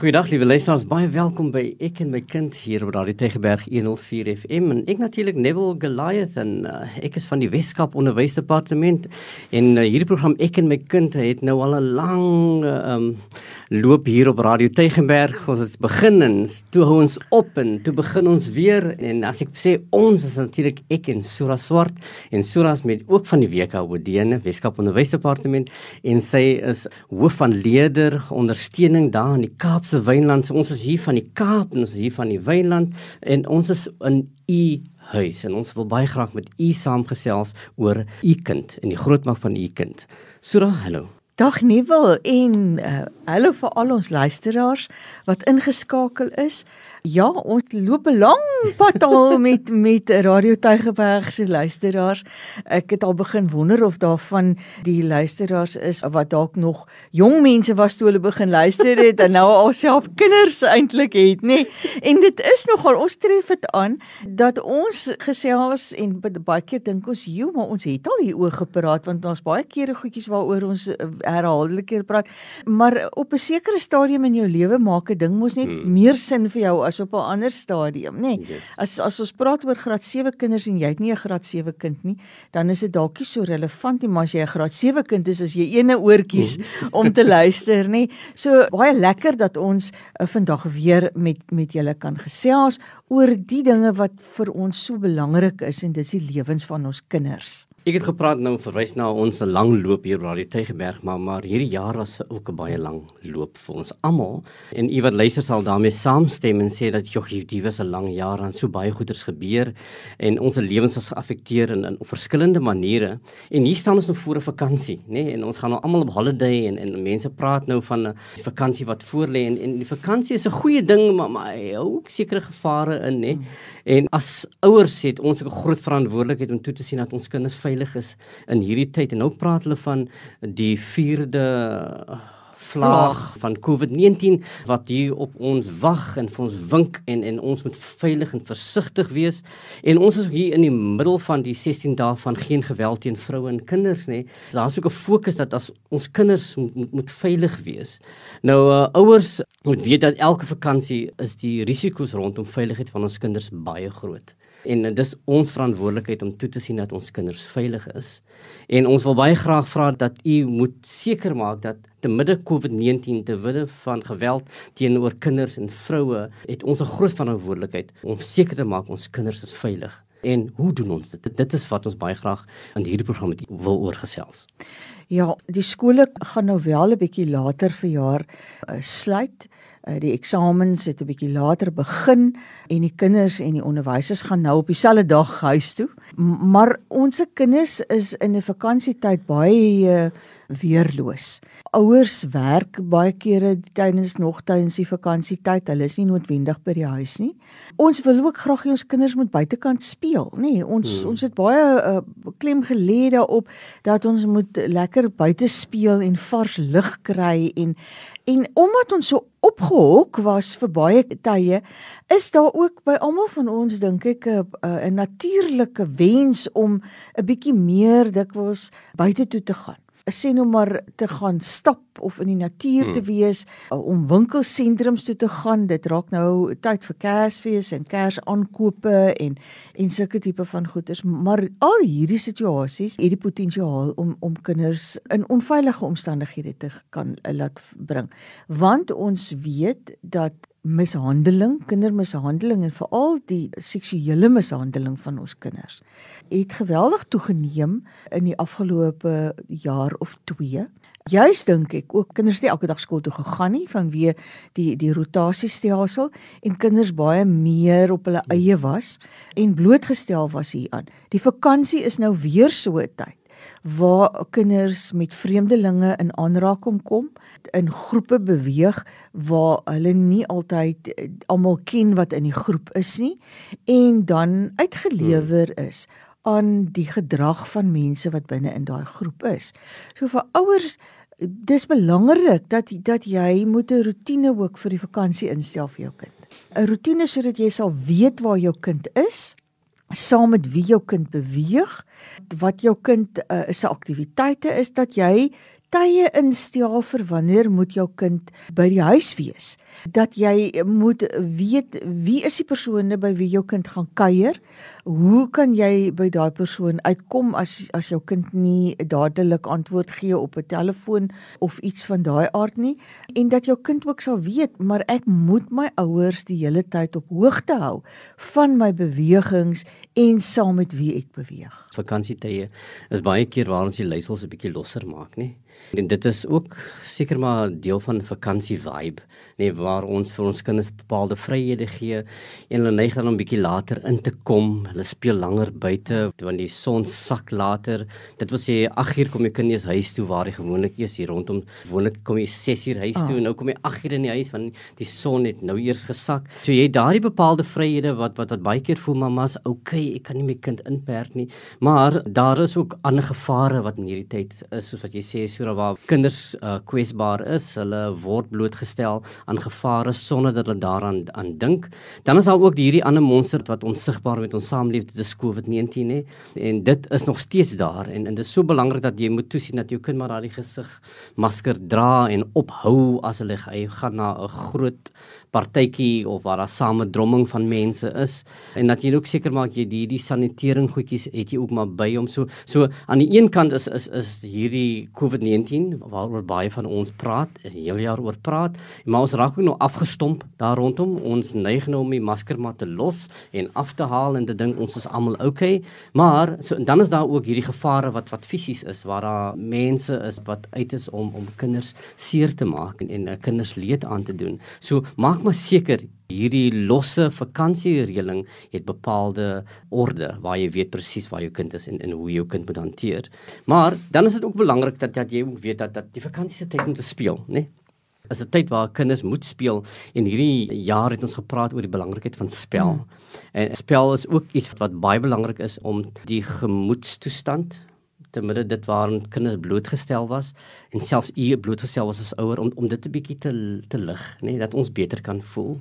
Goeiedag liewe luisteraars, baie welkom by Ek en my kind hier op Radio Tegeberg 104 FM. En ek natuurlik Neville Goliath en uh, ek is van die Weskaap Onderwysdepartement en uh, hierdie program Ek en my kind het nou al 'n lang uh, um loop hier op Radio Tegenberg. Ons het begin en toe hou ons op en toe begin ons weer. En as ek sê ons is natuurlik ek en Sura Swart. En Sura is met ook van die WKOD, Weskaap Onderwysdepartement en sy is hoof van leerder ondersteuning daar in die Kaapse Wynland. So ons is hier van die Kaap en ons is hier van die Wynland en ons is in u huis en ons wil baie graag met u saamgesels oor u kind en die grootmaak van u kind. Sura, hallo. Dag Nieuwel en uh, hallo vir al ons luisteraars wat ingeskakel is. Ja, ons loop 'n lang pad al met met Radio Tygerberg se luisteraars. Ek het al begin wonder of daar van die luisteraars is wat dalk nog jong mense was toe hulle begin luister het en nou alself kinders eintlik het, nê. Nee. En dit is nogal ons tref dit aan dat ons gesels en baie keer dink ons, "Jo, maar ons het al hieroor gepraat want ons baie kere goedjies waaroor ons eh, herhaaldelik keer praat." Maar op 'n sekere stadium in jou lewe maak 'n ding mos net hmm. meer sin vir jou as op 'n ander stadium, nê. Nee, yes. As as ons praat oor graad 7 kinders en jy het nie 'n graad 7 kind nie, dan is dit dalk nie so relevant nie, maar as jy 'n graad 7 kind is, as jy ene oortjies om te luister, nê. So baie lekker dat ons uh, vandag weer met met julle kan gesels oor die dinge wat vir ons so belangrik is en dis die lewens van ons kinders. Ek het gepraat nou verwys na ons lang loop hier by die Tygerberg, maar maar hierdie jaar was ook 'n baie lang loop vir ons almal. En u wat luister sal daarmee saamstem en sê dat jogg, dit was 'n lang jaar en so baie goeders gebeur en ons lewens was geaffekteer in in verskillende maniere. En hier staan ons nou voor 'n vakansie, nê? Nee? En ons gaan nou almal op holiday en en mense praat nou van 'n vakansie wat voorlê en en die vakansie is 'n goeie ding, maar maar hy hou ook sekere gevare in, nê? Nee? En as ouers het ons 'n groot verantwoordelikheid om toe te sien dat ons kinders veilig is in hierdie tyd. En nou praat hulle van die 4de vlaag van COVID-19 wat hier op ons wag en vir ons wink en en ons moet veilig en versigtig wees. En ons is hier in die middel van die 16 dae van geen geweld teen vroue en kinders nê. Daar's ook 'n fokus dat as ons kinders moet, moet, moet veilig wees. Nou uh, ouers moet weet dat elke vakansie is die risiko's rondom veiligheid van ons kinders baie groot en dis ons verantwoordelikheid om toe te sien dat ons kinders veilig is. En ons wil baie graag vra dat u moet seker maak dat te midde COVID-19 te midde van geweld teenoor kinders en vroue het ons 'n groot verantwoordelikheid om seker te maak ons kinders is veilig. En hoe doen ons dit? Dit is wat ons baie graag in hierdie program met wil oorgesels. Ja, die skole gaan nou wel 'n bietjie later vir jaar uh, sluit. Uh, die eksamens het 'n bietjie later begin en die kinders en die onderwysers gaan nou op dieselfde dag huis toe. Maar ons se kinders is in 'n vakansietyd baie uh, weerloos. Ouers werk baie kere tydens nog tydens die vakansietyd. Hulle is nie noodwendig by die huis nie. Ons wil ook graag hê ons kinders moet buitekant speel, nê? Nee, ons hmm. ons het baie uh, klem gelê daarop dat ons moet lekker buite speel en vars lug kry en en omdat ons so opgehok was vir baie tye, is daar ook by almal van ons dink ek 'n natuurlike wens om 'n bietjie meer dikwels buite toe te gaan sê nou maar te gaan stap of in die natuur hmm. te wees om winkelsentrums toe te gaan. Dit raak nou tyd vir Kersfees en Kersaankope en en sulke tipe van goederes maar al hierdie situasies het die potensiaal om om kinders in onveilige omstandighede te kan laat bring. Want ons weet dat mishandeling, kindermishandeling en veral die seksuele mishandeling van ons kinders het geweldig toegeneem in die afgelope jaar of 2. Juist dink ek ook kinders het elke dag skool toe gegaan nie vanweë die die rotasiestelsel en kinders baie meer op hulle eie was en blootgestel was hieraan. Die vakansie is nou weer so 'n tyd waar kinders met vreemdelinge in aanraking kom, in groepe beweeg waar hulle nie altyd eh, almal ken wat in die groep is nie en dan uitgelewer hmm. is aan die gedrag van mense wat binne in daai groep is. So vir ouers dis belangrik dat dat jy moet 'n rotine ook vir die vakansie instel vir jou kind. 'n Rotine sodat jy sal weet waar jou kind is saam met wie jou kind beweeg, wat jou kind uh, se aktiwiteite is dat jy tye instel vir wanneer moet jou kind by die huis wees. Dat jy moet weet wie is die persone by wie jou kind gaan kuier? Hoe kan jy by daai persoon uitkom as as jou kind nie dadelik antwoord gee op 'n telefoon of iets van daai aard nie? En dat jou kind ook sal weet, maar ek moet my ouers die hele tyd op hoogte hou van my bewegings en saam met wie ek beweeg. Vakansietye is baie keer waar ons die leiersels 'n bietjie losser maak, nê? En dit is ook seker maar deel van vakansie vibe, nê, waar ons vir ons kinders bepaalde vryhede gee en hulle neig dan om bietjie later in te kom. Hulle speel langer buite wanneer die son sak later. Dit wil sê 8uur kom jy kinders huis toe waar jy gewoonlik eers hier rondom gewoonlik kom jy 6uur huis toe oh. en nou kom jy 8uur in die huis want die son het nou eers gesak. So jy het daardie bepaalde vryhede wat wat wat baie keer voel mamma's, okay, ek kan nie my kind inperk nie. Maar daar is ook ander gevare wat in hierdie tyd is soos wat jy sê so waar kinders uh, kwesbaar is, hulle word blootgestel aan gevare sonder dat hulle daaraan aan dink. Dan is daar ook hierdie ander monster wat onsigbaar met ons saamleef, dit is COVID-19 nê. En dit is nog steeds daar en en dit is so belangrik dat jy moet toesien dat jou kind maar daardie gesig masker dra en ophou as hulle gaan na 'n groot partytjie of waar daar samedromming van mense is en dat jy ook seker maak jy die die sanitering goedjies het jy ook maar by hom so so aan die een kant is is is hierdie COVID-19 2019 waaroor baie van ons praat, 'n hele jaar oor praat, maar ons raak ook nou afgestomp daar rondom. Ons neig nou om die masker maar te los en af te haal en te dink ons is almal okay. Maar so dan is daar ook hierdie gevare wat wat fisies is waar daar mense is wat uit is om om kinders seer te maak en en kinders leed aan te doen. So maak maar seker hierdie losse vakansiereëling het bepaalde orde waar jy weet presies waar jou kind is en en hoe jou kind moet hanteer. Maar dan is dit ook belangrik dat dat jy ook weet dat dat die vakansie se tyd om te speel, né? Nee? Is 'n tyd waar kinders moet speel en hierdie jaar het ons gepraat oor die belangrikheid van spel. Hmm. En spel is ook iets wat baie belangrik is om die gemoedstoestand te midde dit waarin kinders blootgestel was en selfs u blootgestel was as ouer om om dit 'n bietjie te te lig, nê, nee, dat ons beter kan voel.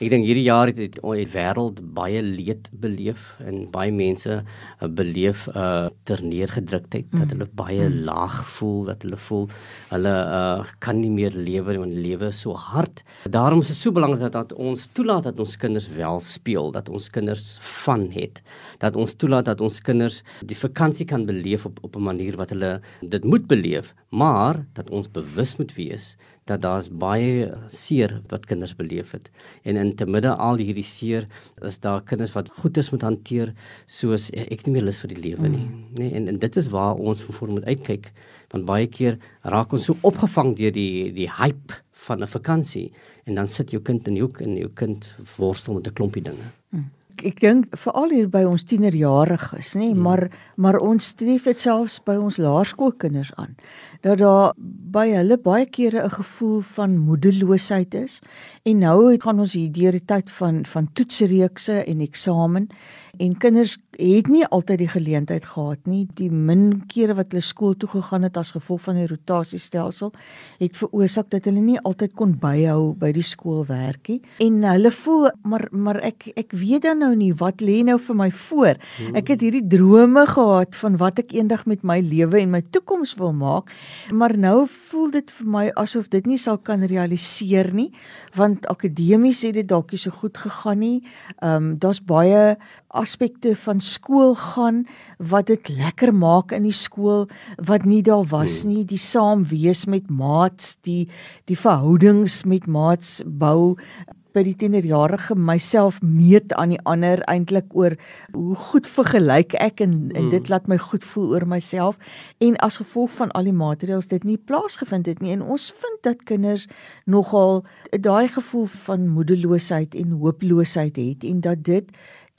Ek dink hierdie jaar het die wêreld baie leed beleef en baie mense uh, beleef 'n uh, terneergedruktheid mm. dat hulle baie mm. laag voel, dat hulle voel hulle uh, kan nie meer lewe want lewe is so hard. Daarom is dit so belangrik dat, dat ons toelaat dat ons kinders wel speel, dat ons kinders van het, dat ons toelaat dat ons kinders die vakansie kan beleef op op 'n manier wat hulle dit moet beleef, maar dat ons bewus moet wees dat daar's baie seer wat kinders beleef het. En in te midde al hierdie seer is daar kinders wat goedes moet hanteer soos ek nie meer lus vir die lewe nie, mm. nê? Nee, en en dit is waar ons voor moet uitkyk want baie keer raak ons so opgevang deur die die hype van 'n vakansie en dan sit jou kind in die hoek en jou kind worstel met 'n klompie dinge. Mm ek dink veral hier by ons tienerjariges, nê, hmm. maar maar ons tref dit selfs by ons laerskoolkinders aan dat daar by hulle baie kere 'n gevoel van moedeloosheid is. En nou gaan ons hier deur die tyd van van toetsreekse en eksamen en kinders het nie altyd die geleentheid gehad nie. Die min kere wat hulle skool toe gegaan het as gevolg van die rotasiestelsel het veroorsaak dat hulle nie altyd kon byhou by die skoolwerkie en hulle voel maar maar ek ek weet dan nou nie wat lê nou vir my voor? Ek het hierdie drome gehad van wat ek eendag met my lewe en my toekoms wil maak maar nou voel dit vir my asof dit nie sal kan realiseer nie want akademies het dit dalk nie so goed gegaan nie ehm um, daar's baie aspekte van skool gaan wat dit lekker maak in die skool wat nie daar was hmm. nie die saam wees met maats die die verhoudings met maats bou by die tienerjarige myself meet aan die ander eintlik oor hoe goed vergelyk ek en, en dit hmm. laat my goed voel oor myself en as gevolg van al die maatreëls dit nie plaasgevind het nie en ons vind dat kinders nogal daai gevoel van moedeloosheid en hooploosheid het en dat dit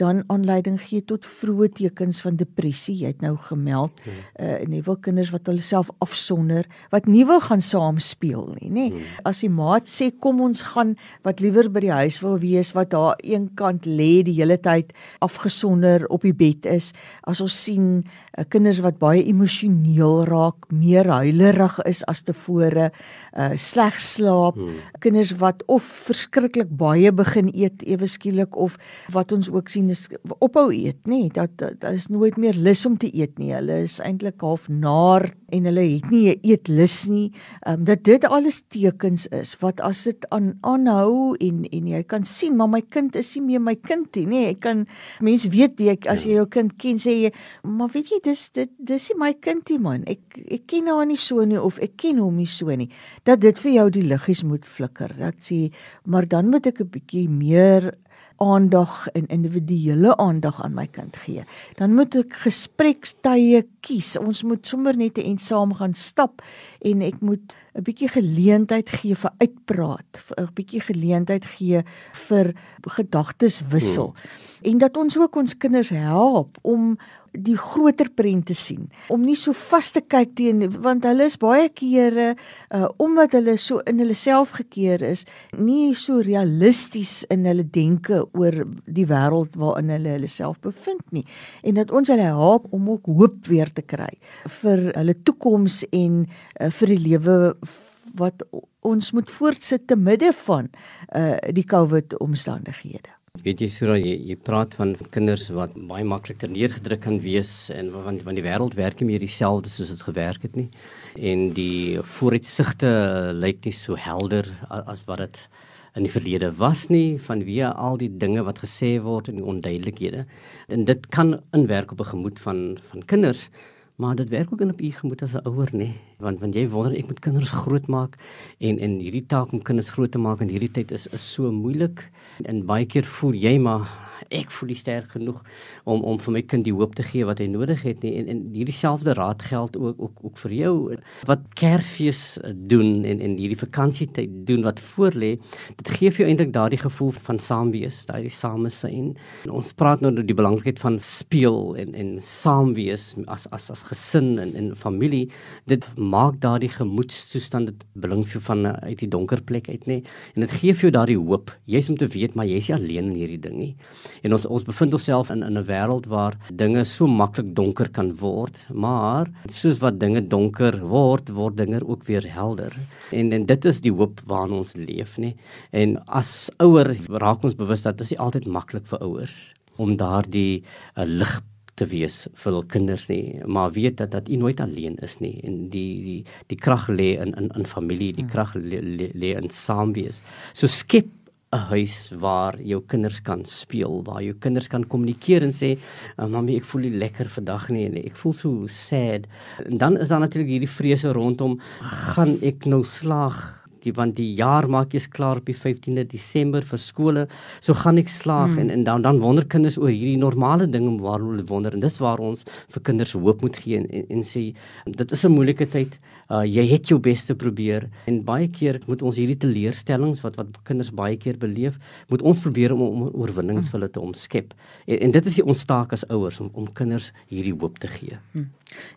dan aanleiding gee tot vroeë tekens van depressie. Jy het nou gemeld hmm. uh en nie wil kinders wat hulle self afsonder, wat nie wil gaan saam speel nie, nê. Hmm. As die maat sê kom ons gaan wat liewer by die huis wil wees wat daar een kant lê die hele tyd afgesonder op die bed is. As ons sien uh, kinders wat baie emosioneel raak, meer huilerig is as tevore, uh sleg slaap, hmm. kinders wat of verskriklik baie begin eet ewe skielik of wat ons ook sien is ophou eet, nê, nee, dat daar is nooit meer lus om te eet nie. Hulle is eintlik half naar en hulle het nie 'n eetlus nie. Ehm um, dat dit alles tekens is wat as dit aan aanhou en en jy kan sien maar my kind is nie meer my kind nie, nê. Ek kan mense weet jy as jy jou kind ken sê jy, maar weet jy dis dit dis nie my kind nie man. Ek ek ken haar nie so nie of ek ken hom nie so nie. Dat dit vir jou die liggies moet flikker. Dat sê maar dan moet ek 'n bietjie meer aandag en individuele aandag aan my kind gee. Dan moet ek gesprekstye kies. Ons moet sommer net en saam gaan stap en ek moet 'n bietjie geleentheid gee vir uitpraat, 'n bietjie geleentheid gee vir gedagteswissel. Hmm. En dat ons ook ons kinders help om die groter prent te sien om nie so vas te kyk teen want hulle is baie kere uh, omdat hulle so in hulle self gekeer is nie so realisties in hulle denke oor die wêreld waarin hulle hulle self bevind nie en dat ons hulle help om ook hoop weer te kry vir hulle toekoms en uh, vir die lewe wat ons moet voortsit te midde van uh, die COVID omstandighede. Weet jy Sura, jy, jy praat van kinders wat baie maklik neergedruk kan wees en want want die wêreld werk nie meer dieselfde soos dit gewerk het nie. En die vooruitsigte lyk nie so helder as wat dit in die verlede was nie vanweë al die dinge wat gesê word en die onduidelikhede. En dit kan inwerk op 'n gemoed van van kinders maar dit werk ook in op u gemoed as 'n ouer nê? Want want jy wonder ek moet kinders grootmaak en en hierdie taak om kinders groot te maak in hierdie tyd is is so moeilik. En baie keer voel jy maar ek voel nie sterk genoeg om om vir my kind die hoop te gee wat hy nodig het nie. En en hierdie selfde raad geld ook ook ook vir jou. Wat Kersfees doen en en hierdie vakansietyd doen wat voorlê dit gee vir jou eintlik daardie gevoel van saam wees daardie samesyn. Ons praat nou oor die belangrikheid van speel en en saam wees as as as gesin en en familie. Dit maak daardie gemoedstoestand dit bring vir van uit die donker plek uit nê. En dit gee vir jou daardie hoop. Jy's om te weet maar jy's nie alleen in hierdie ding nie En ons ons bevind onsself in in 'n wêreld waar dinge so maklik donker kan word, maar soos wat dinge donker word, word dinge ook weer helder. En en dit is die hoop waarin ons leef, nê. En as ouer raak ons bewus dat dit is nie altyd maklik vir ouers om daardie uh, lig te wees vir hul kinders nie maar weet dat dat u nooit alleen is nie en die die die krag lê in in in familie die hmm. krag lê in saamwees so skep 'n huis waar jou kinders kan speel, waar jou kinders kan kommunikeer en sê, uh, "Mamy, ek voel nie lekker vandag nie en ek voel so sad." En dan is daar natuurlik hierdie vrese rondom, "Gaan ek nou slaag die want die jaar maak jy's klaar op die 15de Desember vir skole. So gaan ek slaag hmm. en en dan dan wonder kinders oor hierdie normale dinge waar hulle wonder en dis waar ons vir kinders hoop moet gee en, en, en sê dit is 'n moeilike tyd. Uh, jy het jou bes te probeer en baie keer moet ons hierdie teleurstellings wat wat kinders baie keer beleef, moet ons probeer om, om oorwinnings vir hulle te omskep. En, en dit is die ons taak as ouers om om kinders hierdie hoop te gee. Hmm.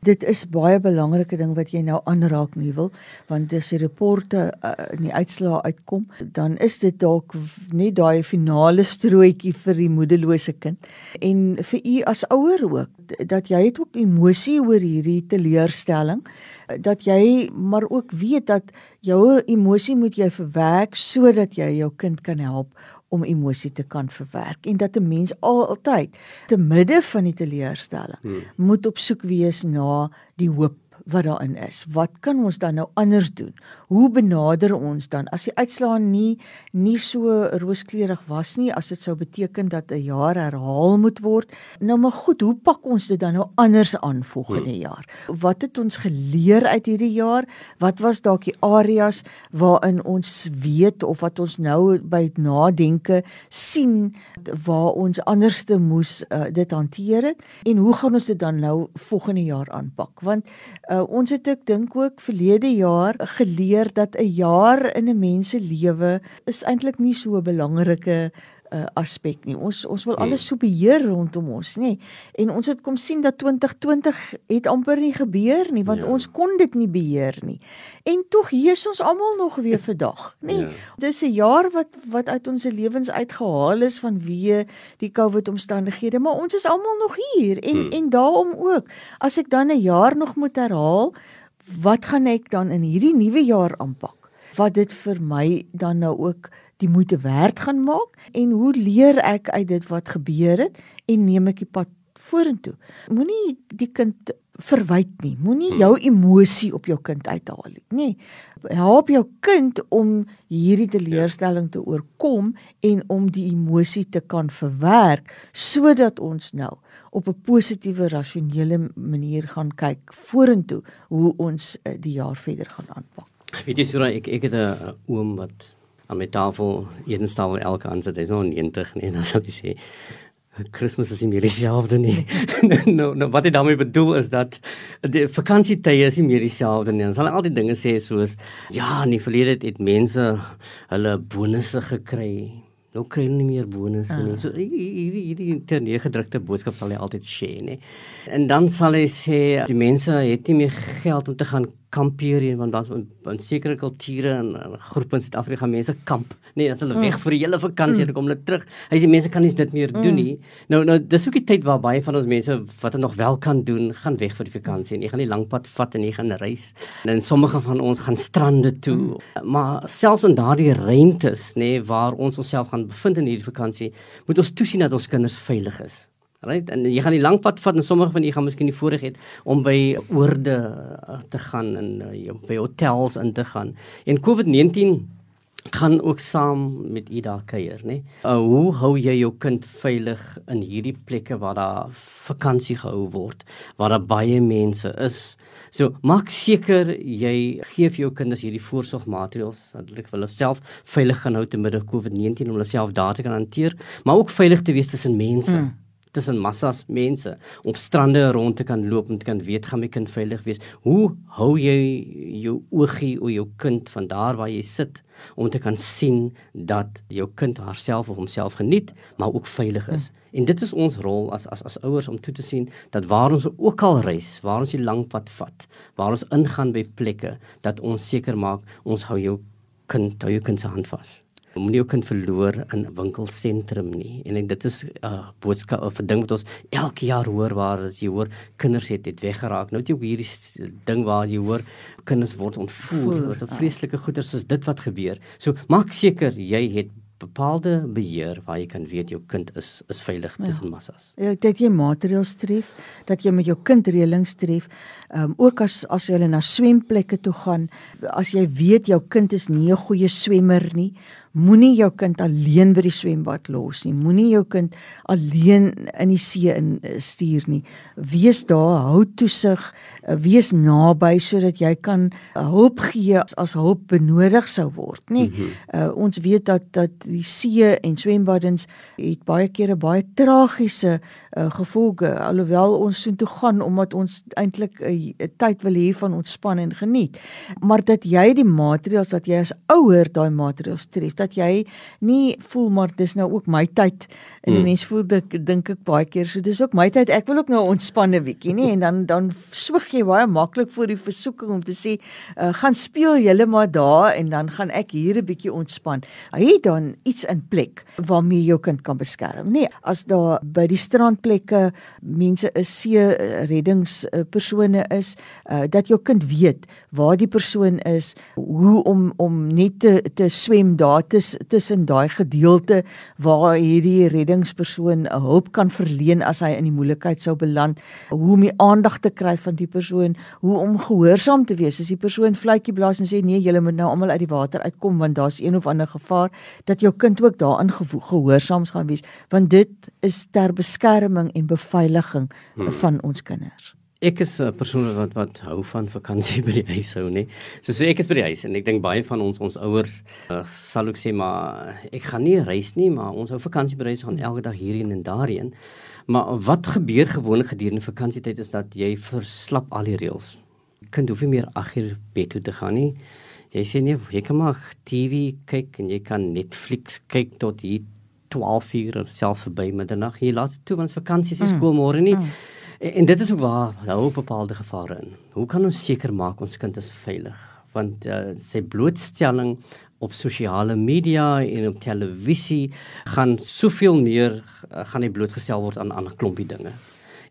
Dit is baie belangrike ding wat jy nou aanraak nie wil want dis die rapporte uh, in die uitslae uitkom, dan is dit dalk net daai finale strooitjie vir die moederlose kind. En vir u as ouer ook dat jy het ook emosie oor hierdie teleurstelling dat jy maar ook weet dat jou emosie moet jy verwerk sodat jy jou kind kan help om emosie te kan verwerk en dat 'n mens altyd te midde van die teleurstelling hmm. moet op soek wees na die hoop wat daarin is. Wat kan ons dan nou anders doen? Hoe benader ons dan as die uitslae nie nie so rooskleurig was nie, as dit sou beteken dat 'n jaar herhaal moet word? Nou maar goed, hoe pak ons dit dan nou anders aan volgende hmm. jaar? Wat het ons geleer uit hierdie jaar? Wat was dalk die areas waarin ons weet of wat ons nou by nadenke sien waar ons anderste moes uh, dit hanteer het en hoe gaan ons dit dan nou volgende jaar aanpak? Want uh, Uh, ons het ek dink ook verlede jaar geleer dat 'n jaar in 'n mens se lewe is eintlik nie so 'n belangrike uh, aspek nie. Ons ons wil alles hmm. so beheer rondom ons, nê? En ons het kom sien dat 2020 het amper nie gebeur nie want ja. ons kon dit nie beheer nie. En tog heers ons almal nog weer vandag, nê? Ja. Dis 'n jaar wat wat uit ons lewens uitgehaal is vanweë die COVID omstandighede, maar ons is almal nog hier en hmm. en daarom ook. As ek dan 'n jaar nog moet herhaal, wat gaan ek dan in hierdie nuwe jaar aanpak? Wat dit vir my dan nou ook die moeite werd gaan maak en hoe leer ek uit dit wat gebeur het en neem ek die pad vorentoe. Moenie die kind verwyd nie. Moenie jou emosie op jou kind uithaal nie. Nee. Help jou kind om hierdie teleurstelling te oorkom en om die emosie te kan verwerk sodat ons nou op 'n positiewe rasionele manier gaan kyk vorentoe hoe ons uh, die jaar verder gaan aanpak. Weet jy Sura, ek ek het 'n oom wat aan my tafel, een tafel elke aand sit. Hy's nog 90 nie en dan sal hy sê Kersfees is nie meer dieselfde nie. nou nou wat ek daarmee bedoel is dat die vakansietye is nie meer dieselfde nie. Ons sal altyd dinge sê soos ja, in die verlede het mense hulle bonusse gekry. Nou kry hulle nie meer bonusse nie. Ah. So hierdie hierdie ter neergedrukte boodskap sal hy altyd share, nê. En dan sal hy sê die mense het nie meer geld om te gaan kampeer nie want daar's 'n sekere kulture en groepe in Suid-Afrika mense kamp. Nee, as hulle mm. weg vir die hele vakansie mm. en kom hulle terug. Hy sê mense kan nie dit meer mm. doen nie. Nou nou dis ook die tyd waar baie van ons mense wat dit nog wel kan doen, gaan weg vir die vakansie en jy gaan die lang pad vat en jy gaan reis. En sommige van ons gaan strande toe. Mm. Maar selfs in daardie ruimtes, nê, nee, waar ons onsself gaan bevind in hierdie vakansie, moet ons toesien dat ons kinders veilig is. Right? En jy gaan die lang pad vat en sommige van julle gaan miskien die voorreg hê om by oorde eh, te gaan en uh, by hotels in te gaan. En COVID-19 gaan ook saam met u daar kuier, né? Uh, hoe hou jy jou kind veilig in hierdie plekke waar daar vakansie gehou word, waar daar baie mense is? So, maak seker jy gee vir jou kinders hierdie voorsorgmaatreëls dat hulle hulle self veilig kan hou te midde COVID-19 om hulle self daar te kan hanteer, maar ook veilig te wees tussen mense. Mm tussen massas mense op strande rond te kan loop en te kan weet gaan my kind veilig wees. Hoe hou jy jou oogie oor jou kind van daar waar jy sit om te kan sien dat jou kind haarself of homself geniet, maar ook veilig is. Hmm. En dit is ons rol as as as ouers om toe te sien dat waar ons ook al reis, waar ons die lang pad vat, waar ons ingaan by plekke, dat ons seker maak ons hou jou kind, hou jou kind se hand vas moenie jou kind verloor in 'n winkelsentrum nie. En dit is 'n uh, boodskap of 'n ding wat ons elke jaar hoor waar as jy hoor kinders het het weggeraak. Nou het jy ook hierdie ding waar jy hoor kinders word ontvoer. Dit is 'n vreeslike goeie soos dit wat gebeur. So maak seker jy het bepaalde beheer waar jy kan weet jou kind is is veilig ja. tussen massas. Ja, dat jy maatreëls tref, dat jy met jou kind reëlings tref. Ehm um, ook as as jy hulle na swemplekke toe gaan, as jy weet jou kind is nie 'n goeie swemmer nie, Moenie jou kind alleen by die swembad los nie. Moenie jou kind alleen in die see in eh, stuur nie. Wees daar, hou toesig, eh, wees naby sodat jy kan eh, hulp gee as, as hulp benodig sou word, nê. Mm -hmm. uh, ons weet dat dat die see en swembaddens het baie kere baie tragiese uh, gevolge alhoewel ons soontoe gaan omdat ons eintlik 'n uh, tyd wil hê van ontspan en geniet. Maar dat jy die maatreëls dat jy as ouer daai maatreëls tref dat jy nie voel maar dis nou ook my tyd en die hmm. mens voel dit dink ek baie keer so dis ook my tyd ek wil ook nou ontspanne bietjie nê en dan dan swig jy baie maklik voor die versoeking om te sê uh, gaan speel julle maar daar en dan gaan ek hier 'n bietjie ontspan hy dan iets in plek waarmee jou kind kan beskerm nee as daar by die strandplekke mense is see eh, reddingspersone is uh, dat jou kind weet waar die persoon is hoe om om net te te swem daar tis, tussen daai gedeelte waar hierdie reddingspersoon hulp kan verleen as hy in die moeilikheid sou beland, hoe om die aandag te kry van die persoon, hoe om gehoorsaam te wees as die persoon fluitjie blaas en sê nee, julle moet nou almal uit die water uitkom want daar's een of ander gevaar dat jou kind ook daarin gehoorsaam gaan wees, want dit is ter beskerming en beveiliging hmm. van ons kinders. Ek is 'n persoon wat wat hou van vakansie by die huis hou, nê. So so ek is by die huis en ek dink baie van ons ons ouers uh, sal ook sê maar ek gaan nie reis nie, maar ons hou vakansie by die huis gaan elke dag hierheen en daarheen. Maar wat gebeur gewoonlik gedurende vakansietyd is dat jy verslap al die reëls. Kind hoef nie meer agter bed toe te gaan nie. Jy sê nee, jy kan maar TV kyk en jy kan Netflix kyk tot hier 12 uur of selfs verby middernag. Jy laat toe ons vakansie mm. skool môre nie. Mm. En, en dit is ook waar ook bepaalde gevare in. Hoe kan ons seker maak ons kind is veilig? Want uh, sy blootstelling op sosiale media en op televisie gaan soveel meer uh, gaan hy blootgestel word aan 'n ander klompie dinge.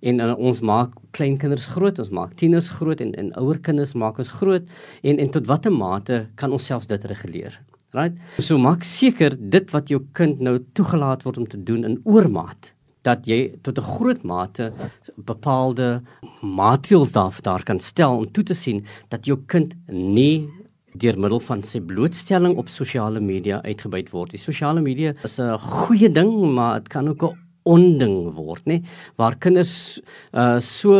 En uh, ons maak kleinkinders groot, ons maak tieners groot en en ouer kinders maak ons groot en en tot watter mate kan ons selfs dit reguleer? Right? So maak seker dit wat jou kind nou toegelaat word om te doen in oormaat dat jy tot 'n groot mate bepaalde maatreëls daar daar kan stel om toe te sien dat jou kind nie deur middel van sy blootstelling op sosiale media uitgebuit word. Die sosiale media is 'n goeie ding, maar dit kan ook 'n onding word, nê, waar kinders uh so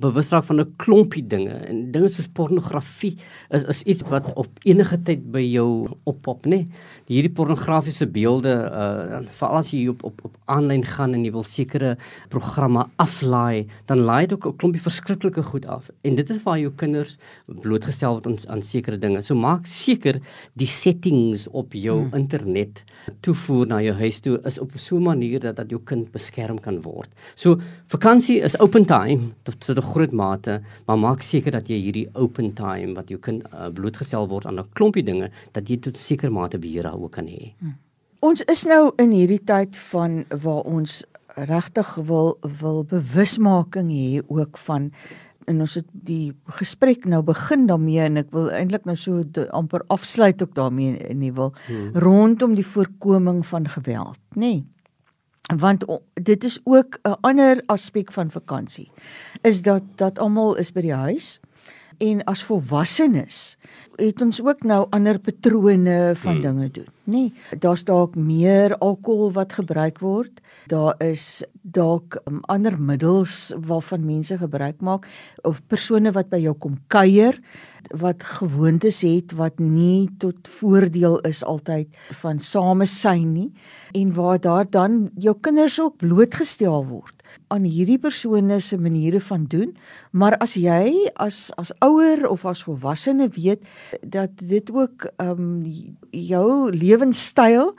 bewus raak van 'n klompie dinge en dinge soos pornografie is is iets wat op enige tyd by jou oppop, nê. Hierdie pornografiese beelde uh veral as jy op op op aanlyn gaan en jy wil sekere programme aflaai, dan laai dit ook 'n klompie verskriklike goed af. En dit is waar jou kinders blootgestel word aan, aan sekere dinge. So maak seker die settings op jou hmm. internet toevoer na jou huis toe is op so 'n manier dat dat jou kind beskerm kan word. So vakansie is open time tot tot 'n groot mate, maar maak seker dat jy hierdie open time wat jou kind uh, blootgestel word aan 'n klompie dinge dat jy tot seker mate beheer daaroor kan hê. Hmm. Ons is nou in hierdie tyd van waar ons regtig wil wil bewusmaking hê ook van en ons het die gesprek nou begin daarmee en ek wil eintlik nou so de, amper afsluit ook daarmee in die wil hmm. rondom die voorkoming van geweld, nê? Nee want dit is ook 'n ander aspek van vakansie is dat dat almal is by die huis en as volwassenes het ons ook nou ander patrone van hmm. dinge doen nê? Nee, daar's dalk meer alkohol wat gebruik word. Daar is dalk um, ander middels waarvan mense gebruik maak of persone wat by jou kom kuier wat gewoontes het wat nie tot voordeel is altyd van samesyn nie en waar daar dan jou kinders ook blootgestel word aan hierdie persone se maniere van doen maar as jy as as ouer of as volwassene weet dat dit ook um jou lewenstyl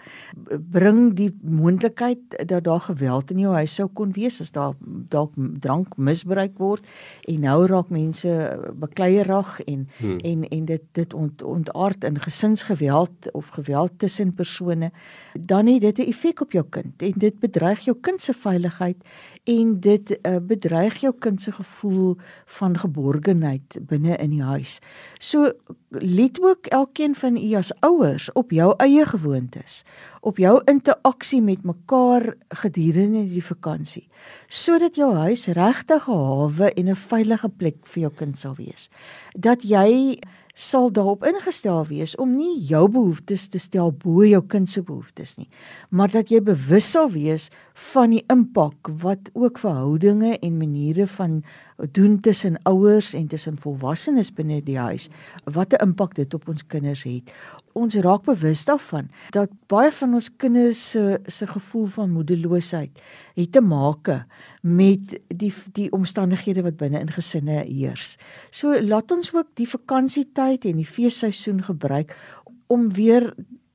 bring die moontlikheid dat daar geweld in jou huis sou kon wees as daar dalk drank misbruik word en nou raak mense bekleierig en hmm. en en dit dit ont, ontaard in gesinsgeweld of geweld tussen persone dan het dit 'n effek op jou kind en dit bedreig jou kind se veiligheid en dit uh, bedreig jou kind se gevoel van geborgenheid binne in die huis. So let ook elkeen van u as ouers op jou eie gewoontes, op jou interaksie met mekaar gedurende die vakansie, sodat jou huis regtig 'n hawe en 'n veilige plek vir jou kind sal wees. Dat jy sal daarop ingestel wees om nie jou behoeftes te stel bo jou kind se behoeftes nie, maar dat jy bewus sal wees van die impak wat ook verhoudinge en maniere van doen tussen ouers en tussen volwassenes binne die huis, wat 'n impak dit op ons kinders het. Ons raak bewus daarvan dat baie van ons kinders se se gevoel van moedeloosheid het te maak met die die omstandighede wat binne in gesinne heers. So laat ons ook die vakansietyd en die feesseisoen gebruik om weer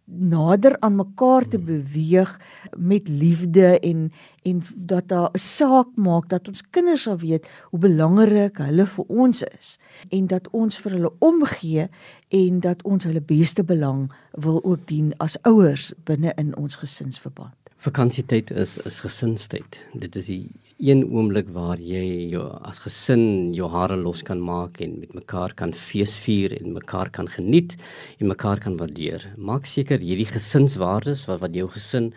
nader aan mekaar te beweeg met liefde en en dat daar 'n saak maak dat ons kinders sal weet hoe belangrik hulle vir ons is en dat ons vir hulle omgee en dat ons hulle beste belang wil ook dien as ouers binne in ons gesinsverband. Vakansietyd is is gesinstyd. Dit is die een oomblik waar jy jou as gesin jou hare los kan maak en met mekaar kan feesvier en mekaar kan geniet en mekaar kan waardeer. Maak seker hierdie gesinswaardes wat wat jou gesin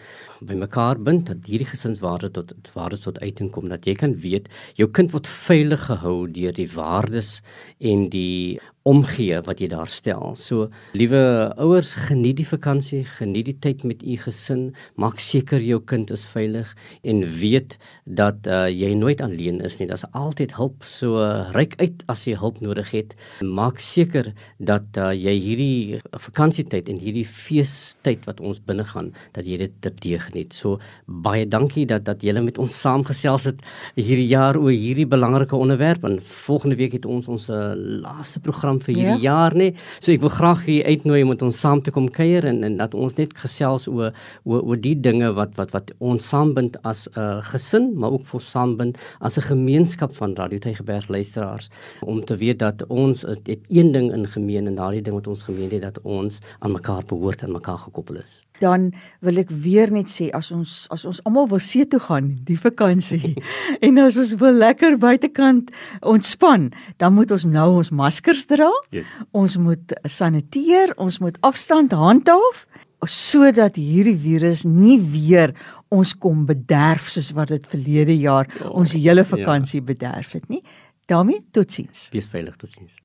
bymekaar bind dat hierdie gesinswaardes tot waardes tot uiting kom dat jy kan weet jou kind word veilig gehou deur die waardes en die omgee wat jy daar stel. So liewe ouers, geniet die vakansie, geniet die tyd met u gesin, maak seker jou kind is veilig en weet dat uh, jy nooit alleen is nie. Daar's altyd hulp. So uh, reik uit as jy hulp nodig het. Maak seker dat uh, jy hierdie vakansietyd en hierdie feestyd wat ons binne gaan, dat jy dit terdeeg geniet. So baie dankie dat dat julle met ons saamgesels het hierdie jaar oor hierdie belangrike onderwerp en volgende week het ons ons uh, laaste program program vir hierdie ja. jaar nê. So ek wil graag hier uitnooi om met ons saam te kom kuier en en dat ons net gesels oor oor oor die dinge wat wat wat ons saambind as 'n uh, gesin, maar ook vir saambind as 'n gemeenskap van Radio Tygerberg luisteraars om te weet dat ons het, het een ding in gemeen en daardie ding wat ons gemeen het dat ons aan mekaar behoort en mekaar gekoppel is. Dan wil ek weer net sê as ons as ons almal wil see toe gaan die vakansie en as ons wil lekker buitekant ontspan, dan moet ons nou ons maskers dra dra. Yes. Ons moet saniteer, ons moet afstand handhaaf sodat hierdie virus nie weer ons kom bederf soos wat dit verlede jaar Ja, ons hele ja. vakansie bederf het nie. daarmee totsiens. Wees veilig totsiens.